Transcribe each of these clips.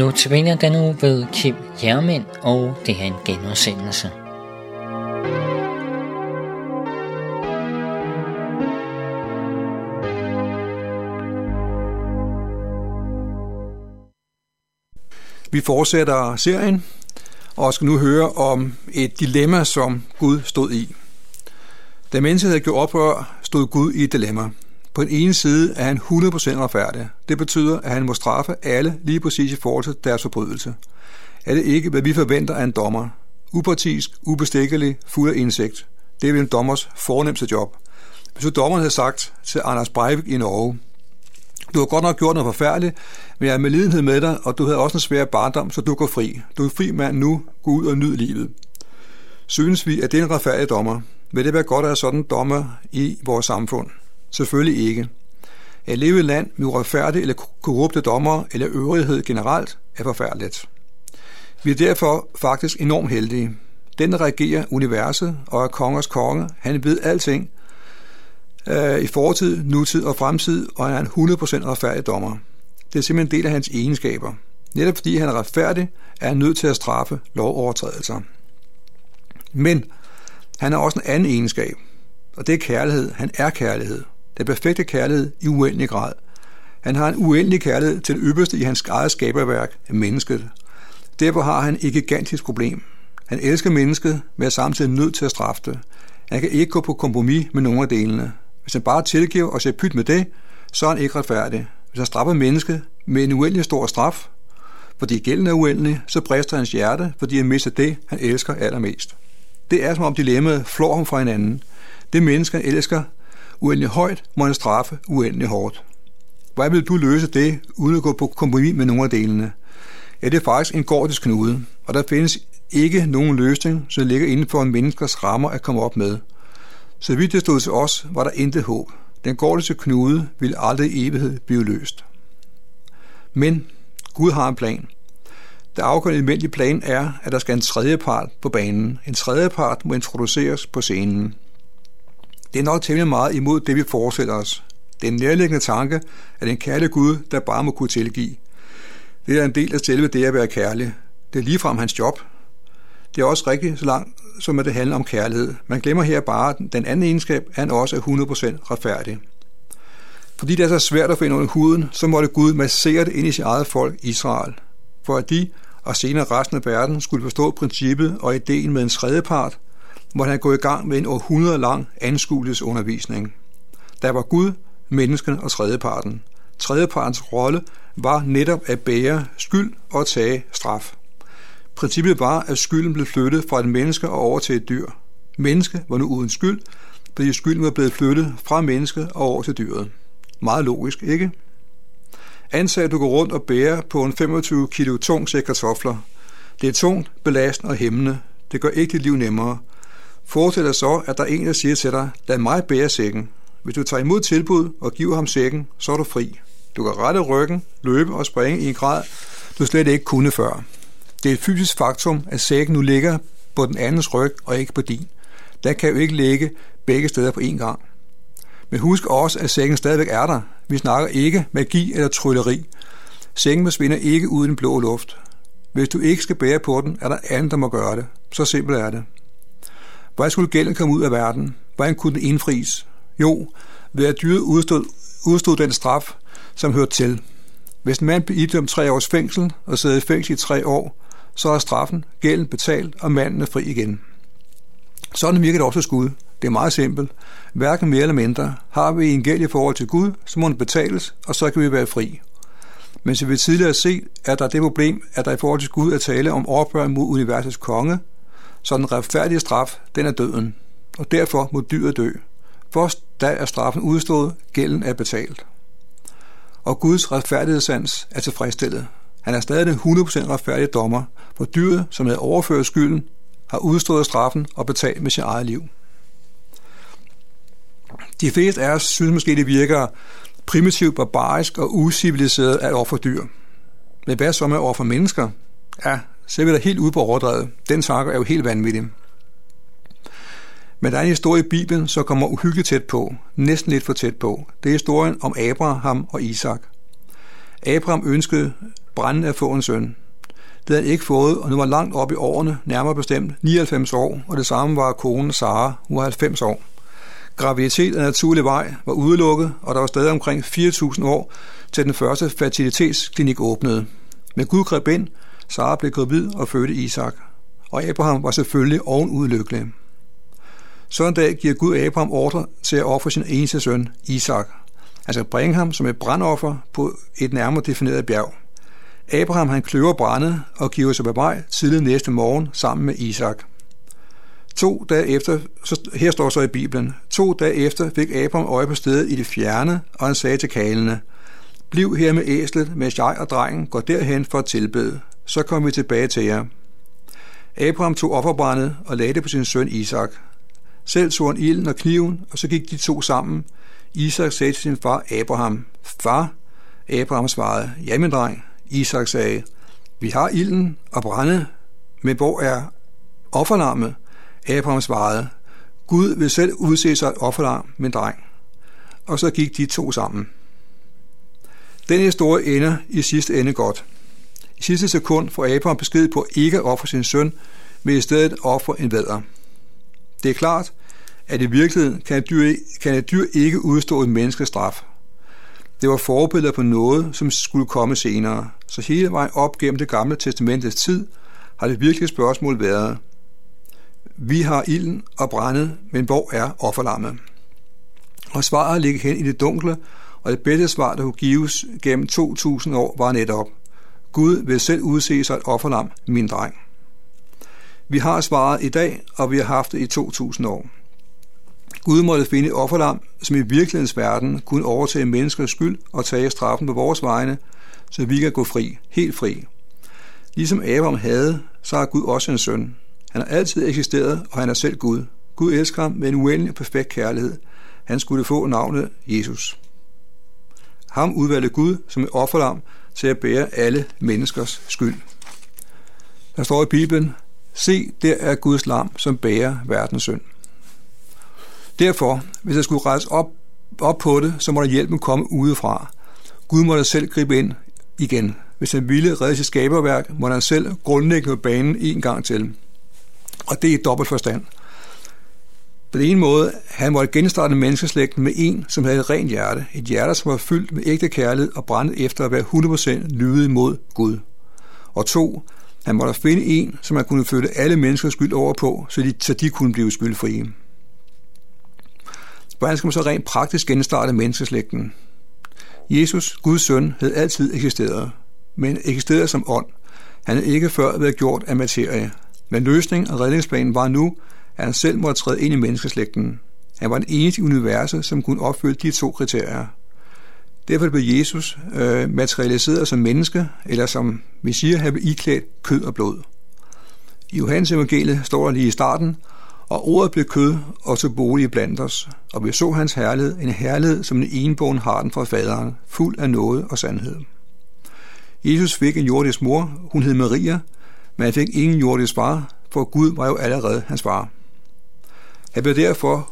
Nu tilbage den uge ved Kim Jermin, og det er en genudsendelse. Vi fortsætter serien og skal nu høre om et dilemma, som Gud stod i. Da mennesket havde gjort oprør, stod Gud i et dilemma. På den ene side er han 100% retfærdig. Det betyder, at han må straffe alle lige præcis i forhold til deres forbrydelse. Er det ikke, hvad vi forventer af en dommer? Upartisk, ubestikkelig, fuld af indsigt. Det er vel en dommers fornemmeste job. Hvis du dommeren havde sagt til Anders Breivik i Norge, du har godt nok gjort noget forfærdeligt, men jeg er med lidenhed med dig, og du havde også en svær barndom, så du går fri. Du er fri mand nu, gå ud og nyd livet. Synes vi, at det er en retfærdig dommer? Vil det være godt at have sådan en dommer i vores samfund? Selvfølgelig ikke. At leve i et land med uretfærdige eller korrupte dommer eller øvrighed generelt er forfærdeligt. Vi er derfor faktisk enormt heldige. Den, regerer universet og er kongers konge, han ved alting øh, i fortid, nutid og fremtid, og han er en 100% retfærdig dommer. Det er simpelthen en del af hans egenskaber. Netop fordi han er retfærdig, er han nødt til at straffe lovovertrædelser. Men han har også en anden egenskab, og det er kærlighed. Han er kærlighed. Den perfekte kærlighed i uendelig grad. Han har en uendelig kærlighed til det ypperste i hans eget skaberværk, mennesket. Derfor har han et gigantisk problem. Han elsker mennesket, men er samtidig nødt til at straffe det. Han kan ikke gå på kompromis med nogen af delene. Hvis han bare tilgiver og ser pyt med det, så er han ikke retfærdig. Hvis han straffer mennesket med en uendelig stor straf, fordi gælden er uendelig, så brister hans hjerte, fordi han mister det, han elsker allermest. Det er som om dilemmaet flår ham fra hinanden. Det menneske, han elsker uendelig højt, må han straffe uendelig hårdt. Hvordan vil du løse det, uden at gå på kompromis med nogle af delene? Ja, det er faktisk en gordisk knude, og der findes ikke nogen løsning, som ligger inden for en menneskers rammer at komme op med. Så vidt det stod til os, var der intet håb. Den gordiske knude ville aldrig i evighed blive løst. Men Gud har en plan. Det afgørende element i planen er, at der skal en tredje part på banen. En tredje part må introduceres på scenen. Det er nok temmelig meget imod det, vi forestiller os. Det er en nærliggende tanke, at en kærlig Gud, der bare må kunne tilgive. Det er en del af selve det at være kærlig. Det er ligefrem hans job. Det er også rigtigt, så langt som at det handler om kærlighed. Man glemmer her bare, at den anden egenskab, at han også er 100% retfærdig. Fordi det er så svært at finde ind under huden, så måtte Gud massere det ind i sit eget folk, Israel, for at de og senere resten af verden skulle forstå princippet og ideen med en tredjepart, måtte han gå i gang med en århundrede lang anskuelsesundervisning. Der var Gud, mennesken og tredjeparten. Tredjepartens rolle var netop at bære skyld og tage straf. Princippet var, at skylden blev flyttet fra et menneske og over til et dyr. Menneske var nu uden skyld, fordi skylden var blevet flyttet fra mennesket og over til dyret. Meget logisk, ikke? Ansag, at du går rundt og bærer på en 25 kilo tung sæk kartofler. Det er tungt, belastende og hæmmende. Det gør ikke dit liv nemmere. Forestil dig så, at der er en, der siger til dig, lad mig bære sækken. Hvis du tager imod tilbud og giver ham sækken, så er du fri. Du kan rette ryggen, løbe og springe i en grad, du slet ikke kunne før. Det er et fysisk faktum, at sækken nu ligger på den andens ryg og ikke på din. Den kan jo ikke ligge begge steder på én gang. Men husk også, at sækken stadigvæk er der. Vi snakker ikke magi eller trylleri. Sengen forsvinder ikke uden blå luft. Hvis du ikke skal bære på den, er der andet, der må gøre det. Så simpelt er det. Hvordan skulle gælden komme ud af verden? Hvordan kunne den indfries? Jo, ved at dyret udstod, udstod den straf, som hørte til. Hvis en mand blev idømt tre års fængsel og sidder i fængsel i tre år, så er straffen, gælden betalt, og manden er fri igen. Sådan virker det også skud. Det er meget simpelt. Hverken mere eller mindre. Har vi en gæld i forhold til Gud, så må den betales, og så kan vi være fri. Men som vi tidligere har set, er der det problem, at der i forhold til Gud er tale om oprør mod universets konge, så den retfærdige straf, den er døden, og derfor må dyret dø. Først da er straffen udstået, gælden er betalt. Og Guds retfærdighedssans er tilfredsstillet. Han er stadig den 100% retfærdige dommer, for dyret, som havde overført skylden, har udstået straffen og betalt med sit eget liv. De fleste af os synes måske, det virker primitivt, barbarisk og usiviliseret at ofre dyr. Men hvad så med at ofre mennesker? Ja, så er vi da helt ude på overdrevet. Den tanke er jo helt vanvittig. Men der er en historie i Bibelen, som kommer uhyggeligt tæt på, næsten lidt for tæt på. Det er historien om Abraham og Isak. Abraham ønskede brændende at få en søn. Det havde han ikke fået, og nu var langt op i årene, nærmere bestemt 99 år, og det samme var konen Sara, hun var 90 år. Graviditet af naturlig vej var udelukket, og der var stadig omkring 4.000 år til den første fertilitetsklinik åbnede. Men Gud greb ind, Sara blev gravid og fødte Isak, og Abraham var selvfølgelig ovenudlykkelig. Så en dag giver Gud Abraham ordre til at ofre sin eneste søn, Isak. Han skal bringe ham som et brandoffer på et nærmere defineret bjerg. Abraham han kløver brændet og giver sig på vej tidlig næste morgen sammen med Isak. To dage efter, så, her står så i Bibelen, to dage efter fik Abraham øje på stedet i det fjerne, og han sagde til kalene, Bliv her med æslet, mens jeg og drengen går derhen for at tilbede. Så kommer vi tilbage til jer. Abraham tog offerbrændet og lagde det på sin søn Isak. Selv tog han ilden og kniven, og så gik de to sammen. Isak sagde til sin far Abraham, Far, Abraham svarede, ja min dreng. Isak sagde, vi har ilden og brændet, men hvor er offerlammet? Abraham svarede, Gud vil selv udse sig et offerlam, min dreng. Og så gik de to sammen. Den historie ender i sidste ende godt. I sidste sekund får Abraham besked på ikke at ofre sin søn, men i stedet ofre en vædder. Det er klart, at i virkeligheden kan et dyr, kan et dyr ikke udstå en menneskestraf. Det var forbilleder på noget, som skulle komme senere. Så hele vejen op gennem det gamle testamentets tid har det virkelige spørgsmål været, vi har ilden og brændet, men hvor er offerlammet? Og svaret ligger hen i det dunkle, og det bedste svar, der kunne gives gennem 2000 år, var netop, Gud vil selv udse sig et offerlam, min dreng. Vi har svaret i dag, og vi har haft det i 2000 år. Gud måtte finde et offerlam, som i virkelighedens verden kunne overtage menneskers skyld og tage straffen på vores vegne, så vi kan gå fri, helt fri. Ligesom Abraham havde, så har Gud også en søn. Han har altid eksisteret, og han er selv Gud. Gud elsker ham med en uendelig og perfekt kærlighed. Han skulle få navnet Jesus. Ham udvalgte Gud som et offerlam til at bære alle menneskers skyld. Der står i Bibelen, se, der er Guds lam, som bærer verdens synd. Derfor, hvis jeg skulle rejse op, op på det, så må der hjælpen komme udefra. Gud må da selv gribe ind igen. Hvis han ville redde sit skaberværk, må han selv grundlægge banen en gang til. Og det er i dobbelt forstand. På den ene måde, han måtte genstarte menneskeslægten med en, som havde et rent hjerte. Et hjerte, som var fyldt med ægte kærlighed og brændt efter at være 100% lydig mod Gud. Og to, han måtte finde en, som han kunne flytte alle menneskers skyld over på, så de, så de kunne blive skyldfrie. Hvordan skal man så rent praktisk genstarte menneskeslægten? Jesus, Guds søn, havde altid eksisteret, men eksisterede som ånd. Han havde ikke før været gjort af materie. Men løsningen og redningsplanen var nu, at han selv måtte træde ind i menneskeslægten. Han var den eneste i universet, som kunne opfylde de to kriterier. Derfor blev Jesus øh, materialiseret som menneske, eller som vi siger, han blev iklædt kød og blod. I Johannes evangeliet står der lige i starten, og ordet blev kød og til bolig blandt os, og vi så hans herlighed, en herlighed, som den enbogen har den fra faderen, fuld af noget og sandhed. Jesus fik en jordisk mor, hun hed Maria, men han fik ingen jordisk far, for Gud var jo allerede hans far. Han blev derfor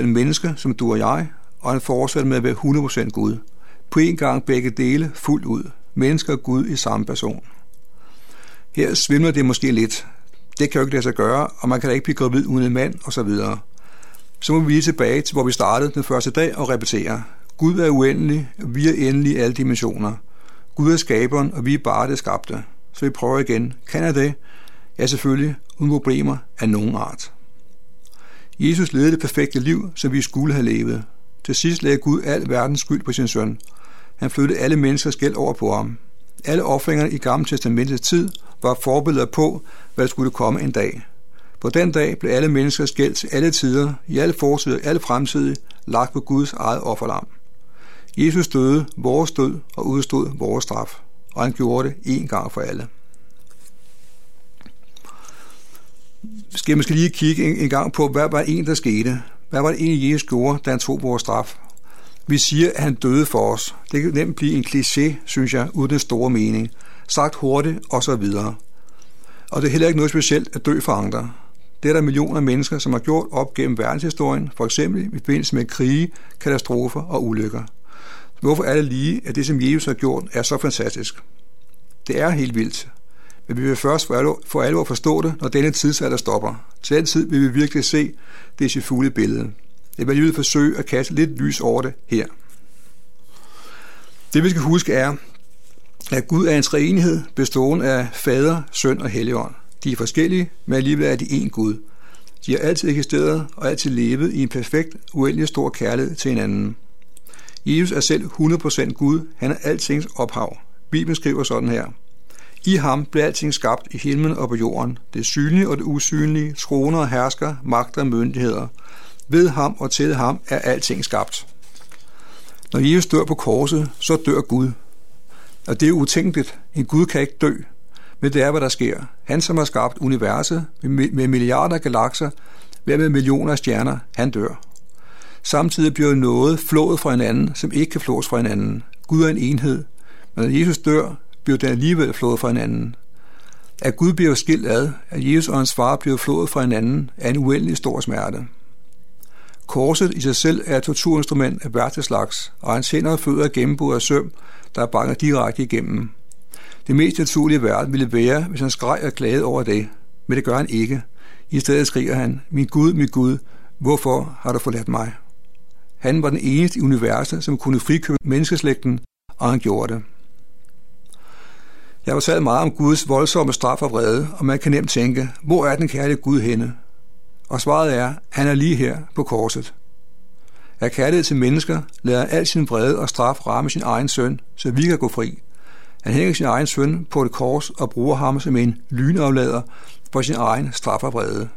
100% menneske, som du og jeg, og han fortsatte med at være 100% Gud. På en gang begge dele fuldt ud. Mennesker og Gud i samme person. Her svimler det måske lidt. Det kan jo ikke lade sig gøre, og man kan da ikke blive gravid uden en mand, og så videre. Så må vi lige tilbage til, hvor vi startede den første dag og repetere. Gud er uendelig, og vi er endelig i alle dimensioner. Gud er skaberen, og vi er bare det skabte. Så vi prøver igen. Kan jeg det? Ja, selvfølgelig, uden problemer af nogen art. Jesus levede det perfekte liv, som vi skulle have levet. Til sidst lagde Gud al verdens skyld på sin søn. Han flyttede alle menneskers gæld over på ham. Alle offringerne i Gamle Testamentets tid var forbilleder på, hvad der skulle komme en dag. På den dag blev alle menneskers gæld til alle tider, i alle fortider, alle fremtidige, lagt på Guds eget offerlam. Jesus døde vores død og udstod vores straf, og han gjorde det en gang for alle. Skal jeg måske lige kigge en, en gang på, hvad var det en, der skete? Hvad var det egentlig, Jesus gjorde, da han tog vores straf? Vi siger, at han døde for os. Det kan nemt blive en kliché, synes jeg, uden den store mening. Sagt hurtigt og så videre. Og det er heller ikke noget specielt at dø for andre. Det er der millioner af mennesker, som har gjort op gennem verdenshistorien, for eksempel i forbindelse med krige, katastrofer og ulykker. Hvorfor er det lige, at det, som Jesus har gjort, er så fantastisk? Det er helt vildt. Men vi vil først for alvor, for alvor forstå det, når denne tidsalder stopper. Til den tid vil vi virkelig se det sit fulde billede. Jeg vil alligevel forsøge at kaste lidt lys over det her. Det vi skal huske er, at Gud er en treenighed bestående af fader, søn og helligånd. De er forskellige, men alligevel er de én Gud. De har altid eksisteret og altid levet i en perfekt, uendelig stor kærlighed til hinanden. Jesus er selv 100% Gud. Han er altings ophav. Bibelen skriver sådan her. I ham blev alting skabt i himlen og på jorden. Det synlige og det usynlige, troner og hersker, magter og myndigheder. Ved ham og til ham er alting skabt. Når Jesus dør på korset, så dør Gud. Og det er utænkeligt. En Gud kan ikke dø. Men det er, hvad der sker. Han, som har skabt universet med milliarder af galakser, hver med millioner af stjerner, han dør. Samtidig bliver noget flået fra hinanden, som ikke kan flås fra hinanden. Gud er en enhed, men når Jesus dør, bliver den alligevel flået fra hinanden. At Gud bliver skilt ad, at Jesus og hans far bliver flået fra hinanden, er en uendelig stor smerte. Korset i sig selv er et torturinstrument af værste slags, og hans hænder og fødder er gennemboet af søm, der er banket direkte igennem. Det mest naturlige verden ville være, hvis han skreg og klagede over det, men det gør han ikke. I stedet skriger han, min Gud, min Gud, hvorfor har du forladt mig? Han var den eneste i universet, som kunne frikøbe menneskeslægten, og han gjorde det. Jeg har talt meget om Guds voldsomme straf og vrede, og man kan nemt tænke, hvor er den kærlige Gud henne? Og svaret er, han er lige her på korset. Af kærlighed til mennesker lader han al sin vrede og straf ramme sin egen søn, så vi kan gå fri. Han hænger sin egen søn på et kors og bruger ham som en lynaflader for sin egen straf og vrede.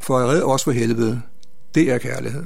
For at redde os for helvede, det er kærlighed.